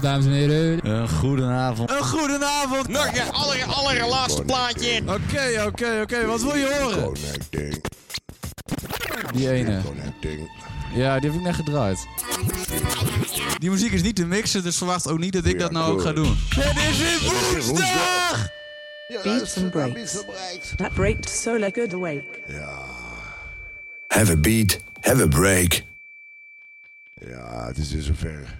Goedenavond, dames en heren. Een goedenavond. Een goedenavond. Nog een aller, allerlaatste plaatje. Oké, oké, oké. Wat wil je horen? Connecting, Die ene. connecting. Ja, die heb ik net gedraaid. Die muziek is niet te mixen, dus verwacht ook niet dat ik dat nou ook ga doen. Het is weer woensdag! Ja, Beats and breaks. That breaks so like good awake. Have a beat, have a break. Ja, het is weer zover.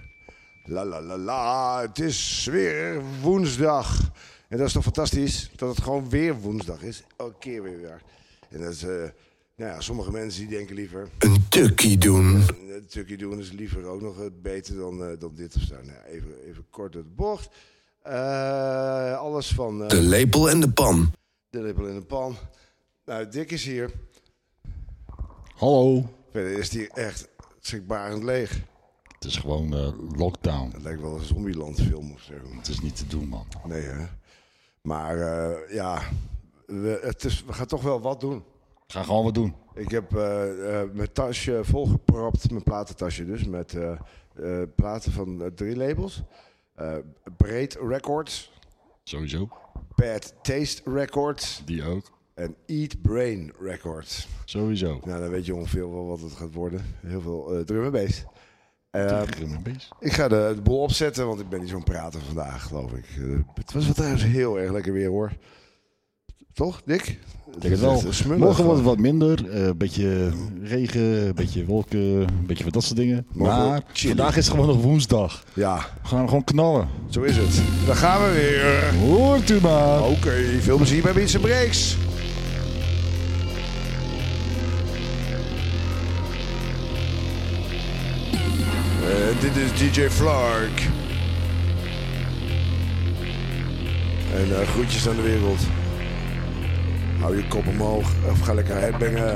La la la la, het is weer woensdag. En dat is toch fantastisch dat het gewoon weer woensdag is. Elke keer weer weer. En dat is, eh, nou ja, sommige mensen die denken liever... Een tukkie doen. Een tukje doen is liever ook nog beter dan, eh, dan dit of zo. Nou, even, even kort door de bocht. Eh, alles van... eh, De lepel en de pan. De lepel in de pan. Nou, Dick is hier. Hallo. Verder is hij echt schrikbarend leeg. Het is gewoon eh, lockdown. Het lijkt wel een Zombieland film of zo. Het is niet te doen, man. Nee, hè? Maar eh, ja, we, het is, we gaan toch wel wat doen. Ga gewoon wat doen. Ik heb eh, mijn tasje volgepropt, mijn platentasje dus, met platen van drie labels. Breed Records, Sowieso. Bad Taste Records Die ook. en Eat Brain Records. Sowieso. Nou, dan weet je ongeveer wel wat het gaat worden. Heel veel uh, drum en bass. Eh, bass. ik ga de, de boel opzetten, want ik ben niet zo'n prater vandaag, geloof ik. Eh, het was trouwens heel erg lekker weer, hoor. Toch, Dick? Ik denk het wel. Smullig Morgen wordt het gewoon. wat minder. Een beetje regen, een beetje wolken, een beetje van dat soort dingen. Morgen maar vandaag is gewoon nog woensdag. Ja, We gaan gewoon knallen. zo is het. Dan gaan we weer. Hoort u maar. Oké, veel plezier bij Beats Breaks. Dit is DJ Flark. En eh, groetjes aan de wereld. Hou je kop omhoog of ga lekker headbangen.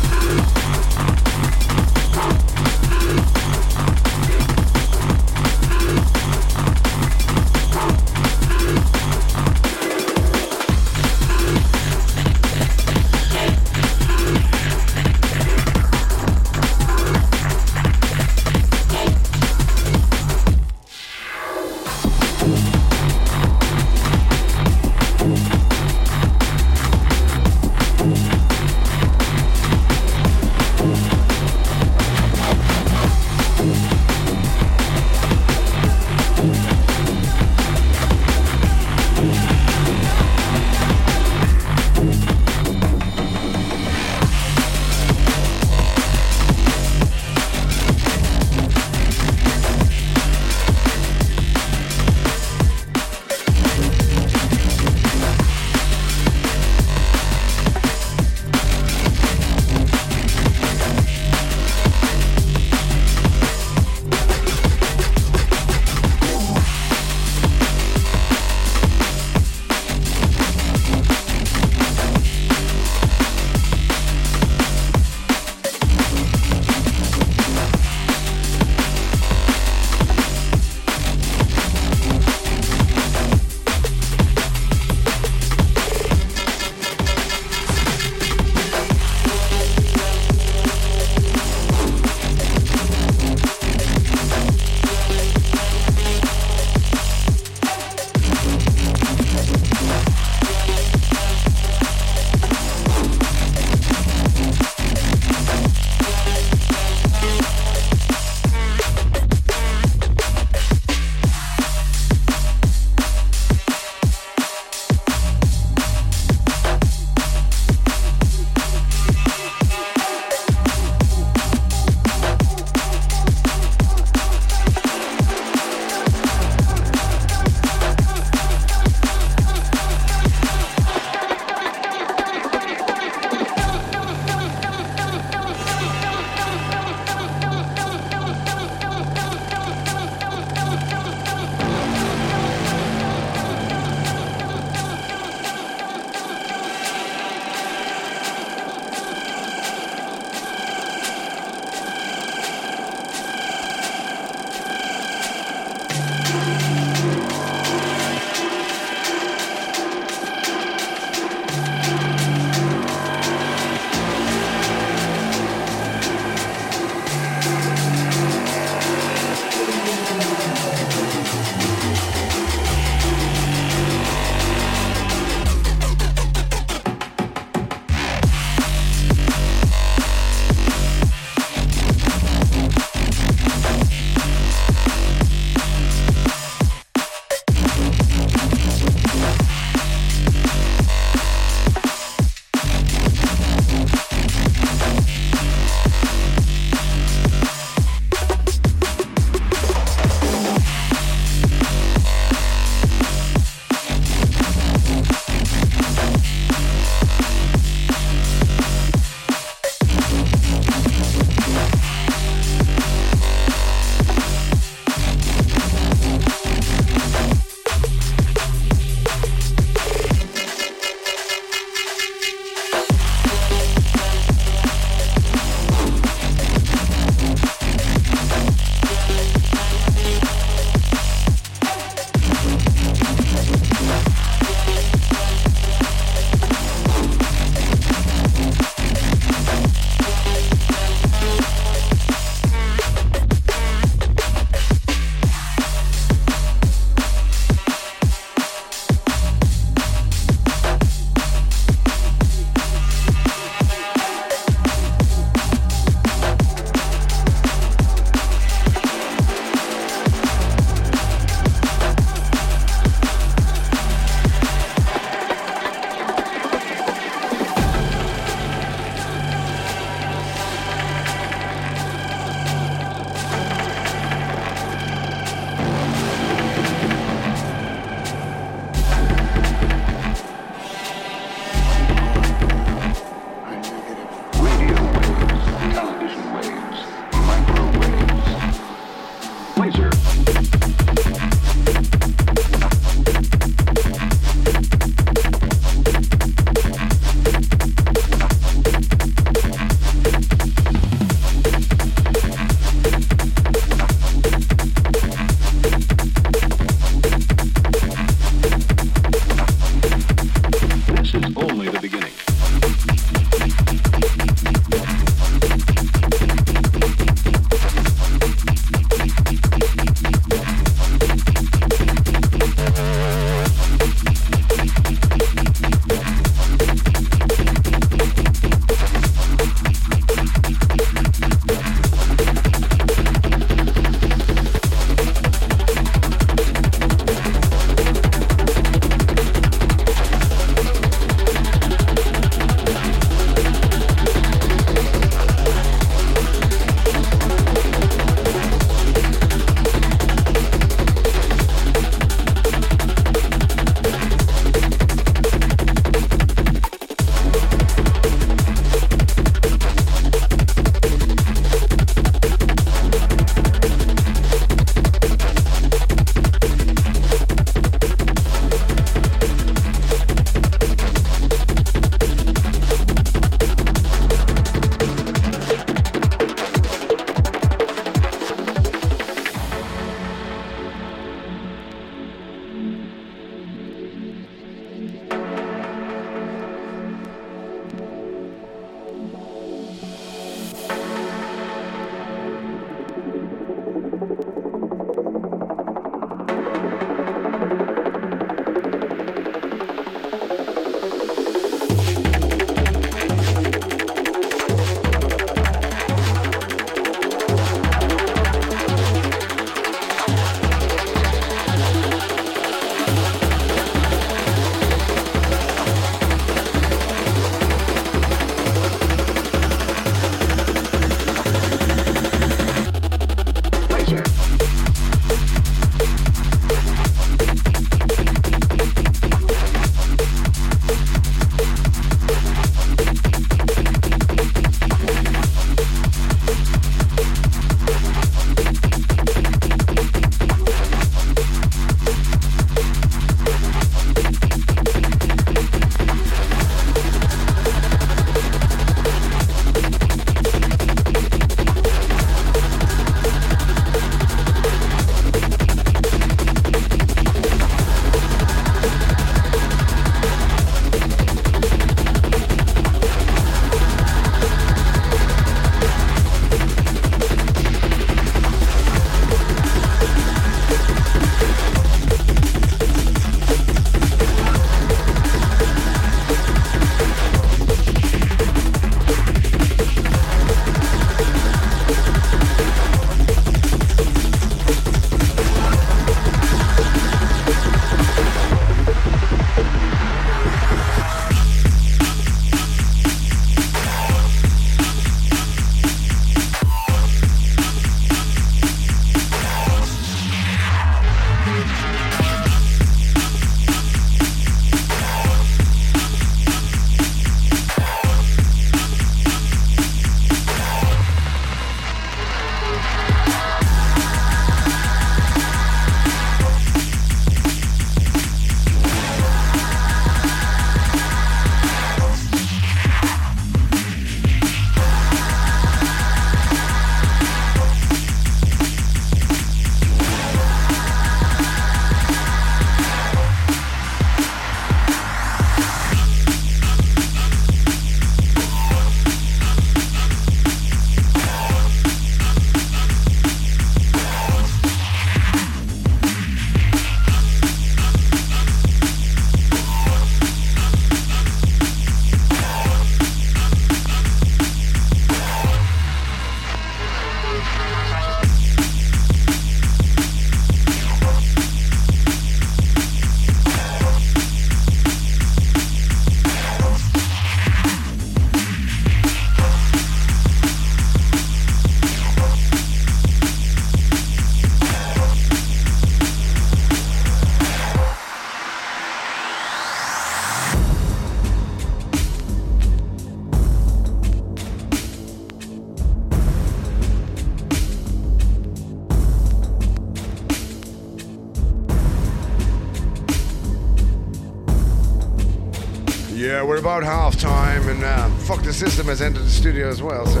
about half time, and uh, Fuck the System has entered the studio as well. So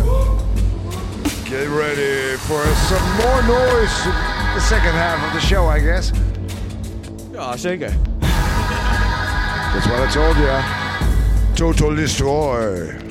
get ready for some more noise the second half of the show, I guess. Ja, zeker. That's what I told you. Total destroy.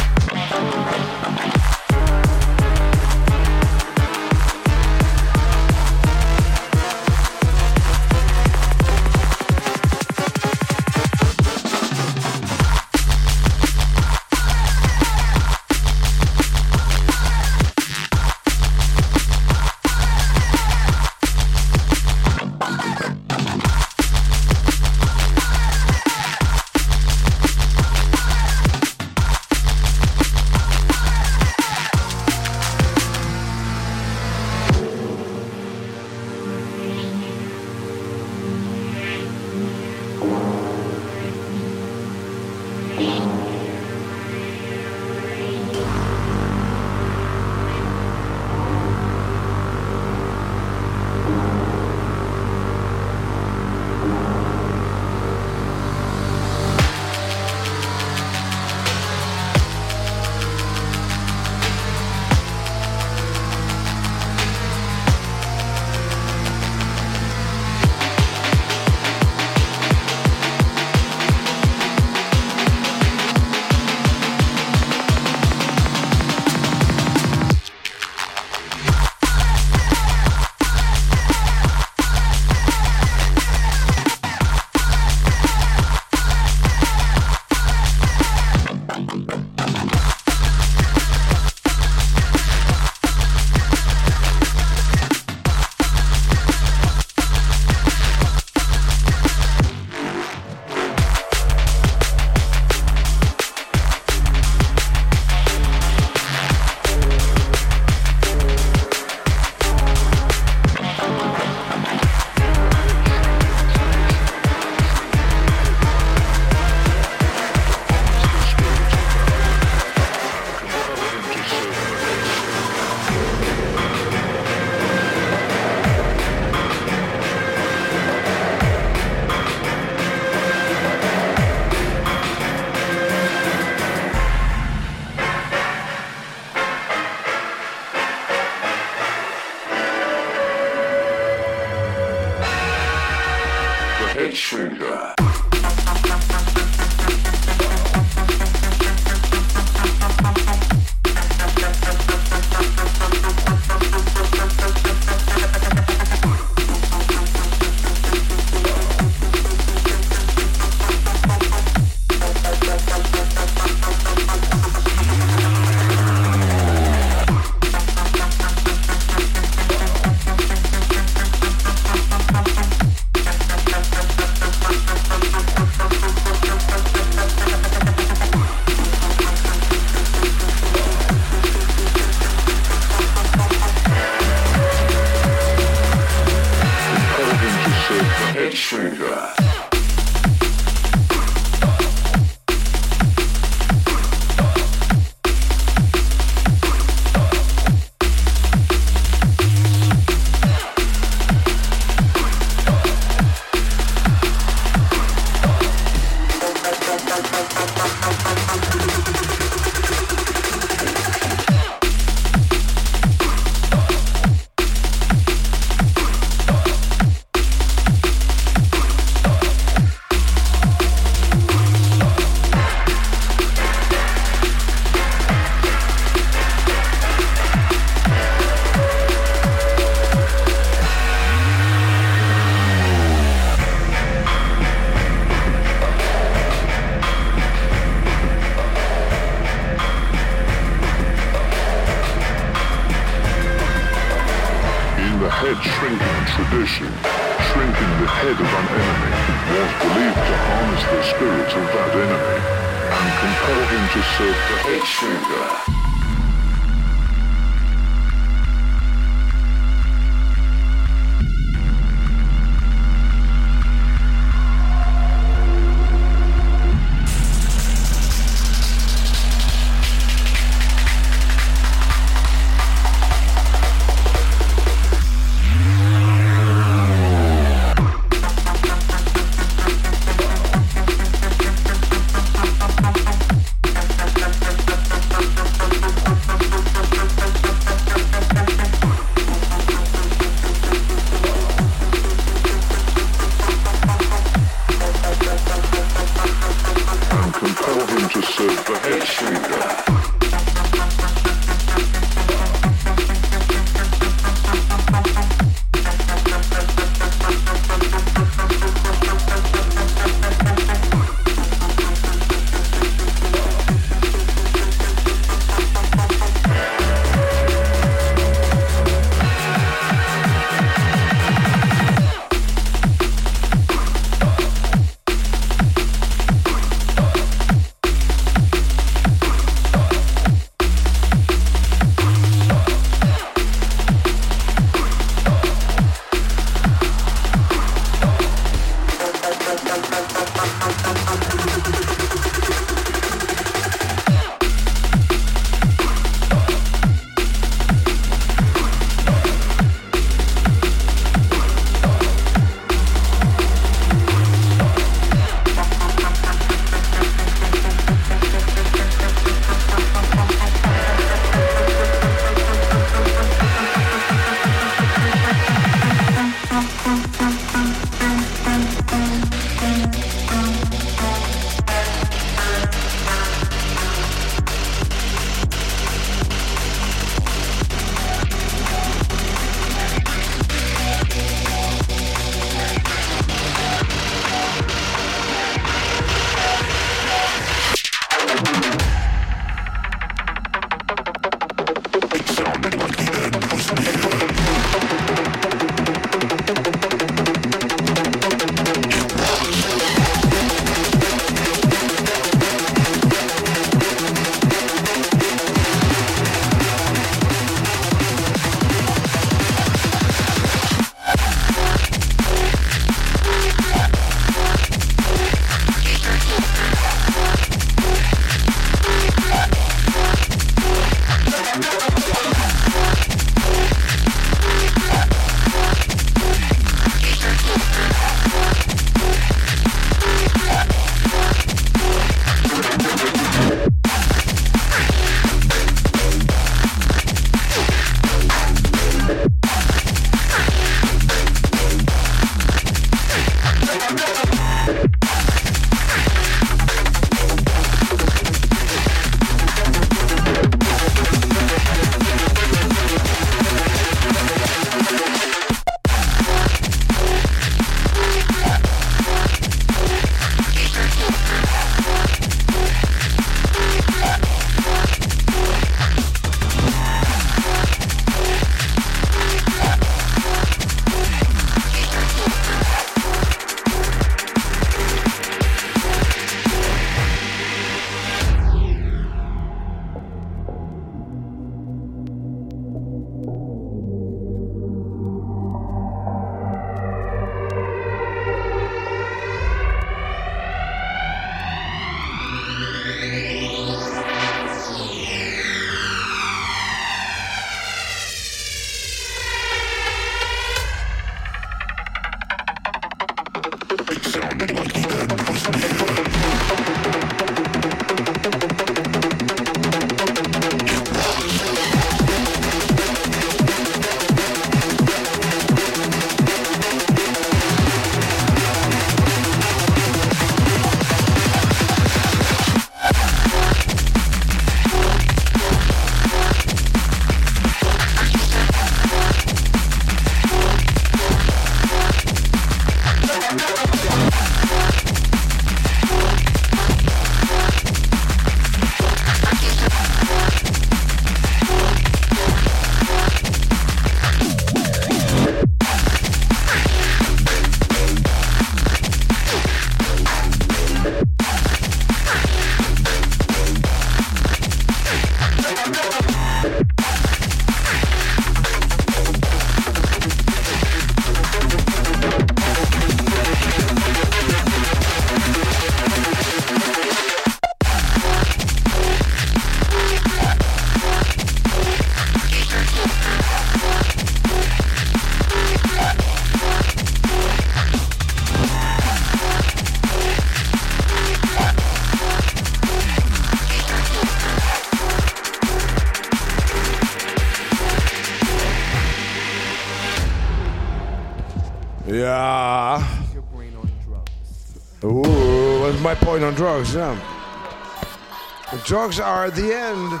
Drugs are the end.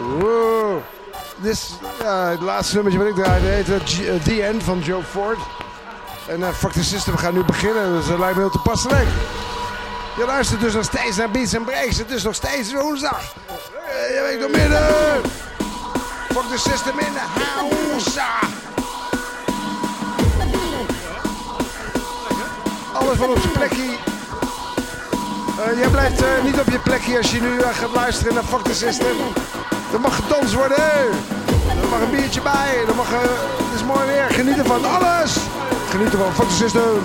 Oeh. Dit is ja, het laatste nummertje wat ik draaide heet eh, eh, The End van Joe Ford. En eh Fuck the System, gaan nu beginnen, dus dat lijkt me heel toepasselijk. Je luistert dus nog steeds naar Beats and Breaks, het is nog steeds woensdag. Eh, Je weet midden. Fuck the System in de house. Alles op zijn plekje. Eh, jij blijft eh, niet op je plekje als je nu eh, gaat luisteren naar Fuck the System. Er mag gedanst worden. Er mag een biertje bij. Er mag, het is mooi weer. Geniet ervan. Alles. Geniet ervan. Fuck the System.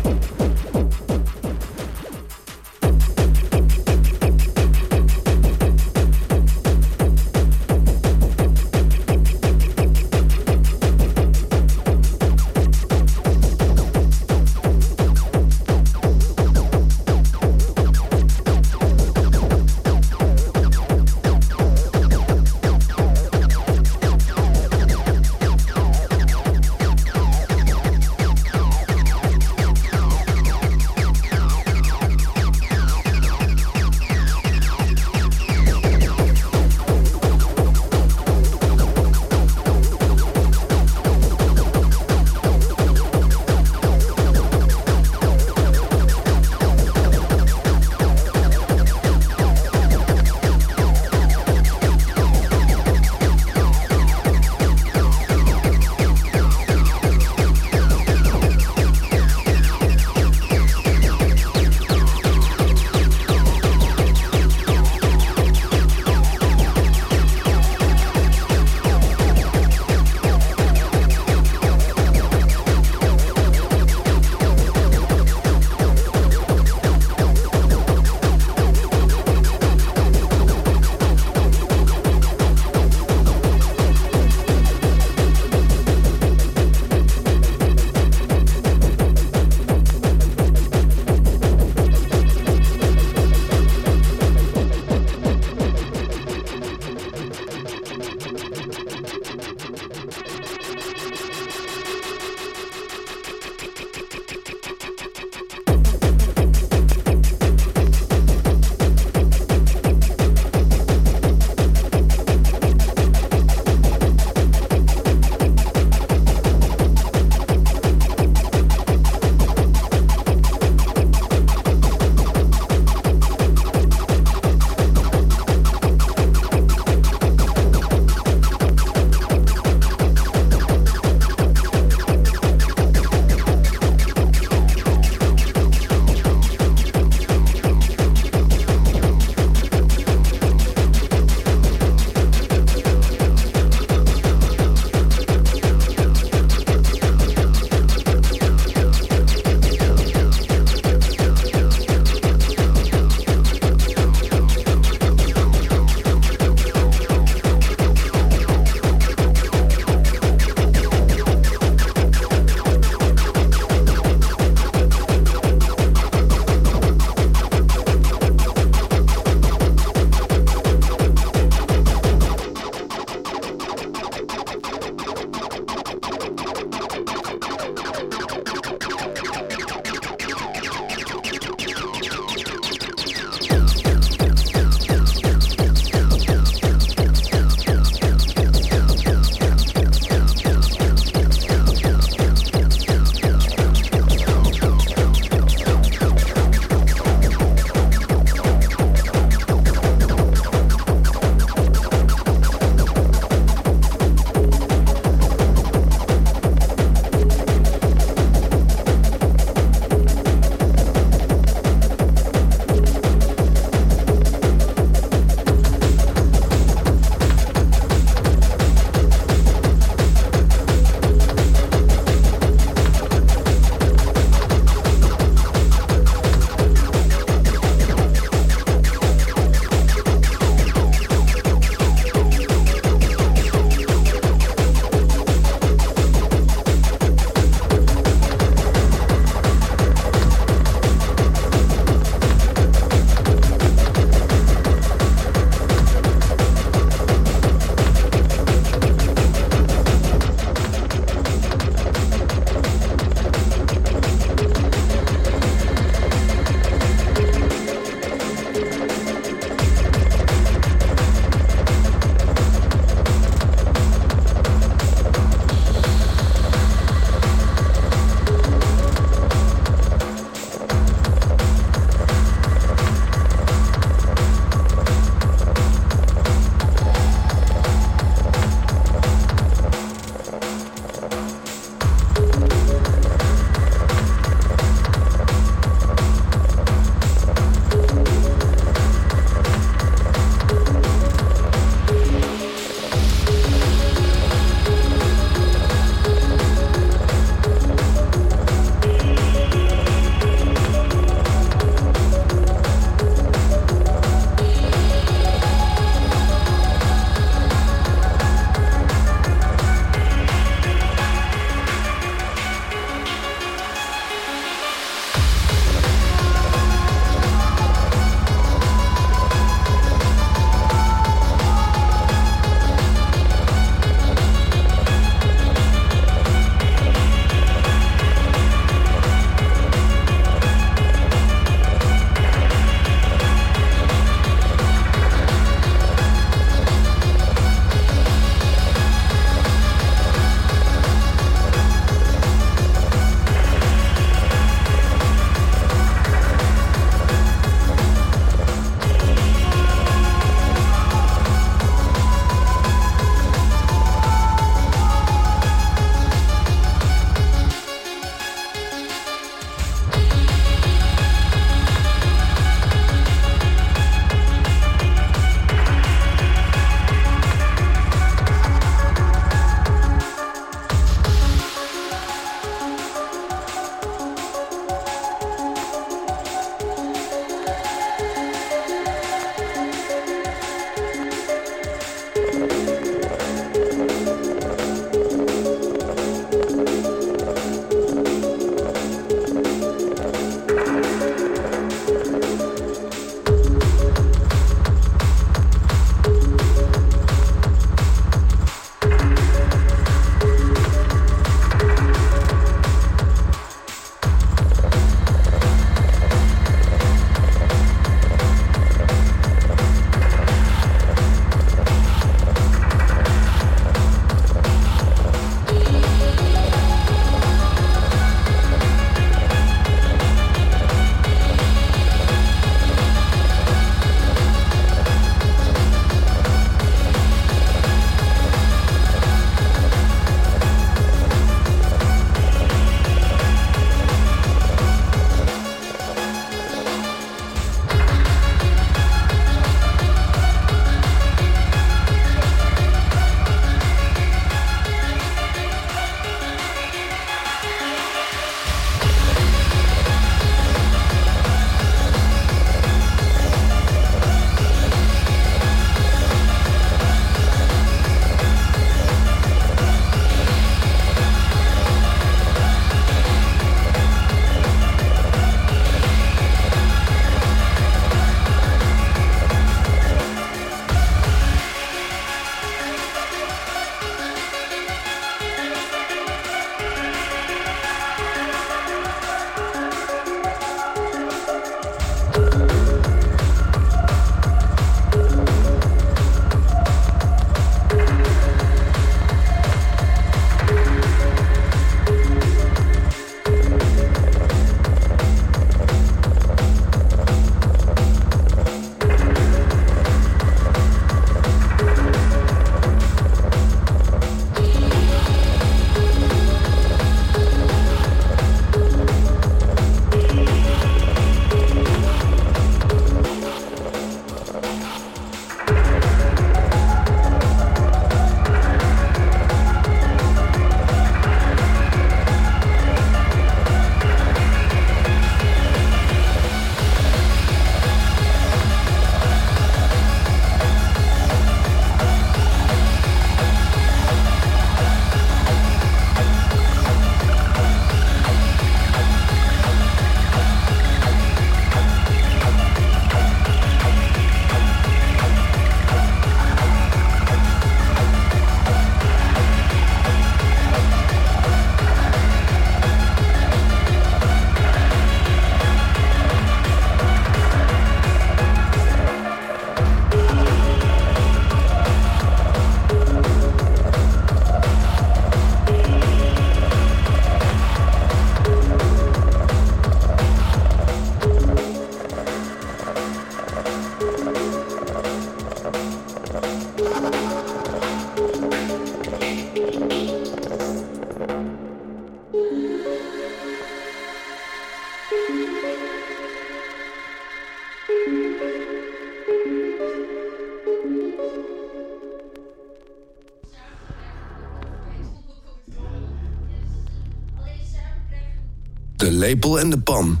Lepel en de pan.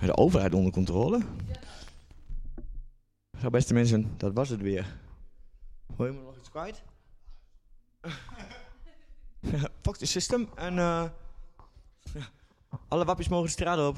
De overheid onder controle. Zo, beste mensen, dat was het weer. Wil je me nog iets kwijt? Fuck the system en ja, alle wappies mogen de straat op.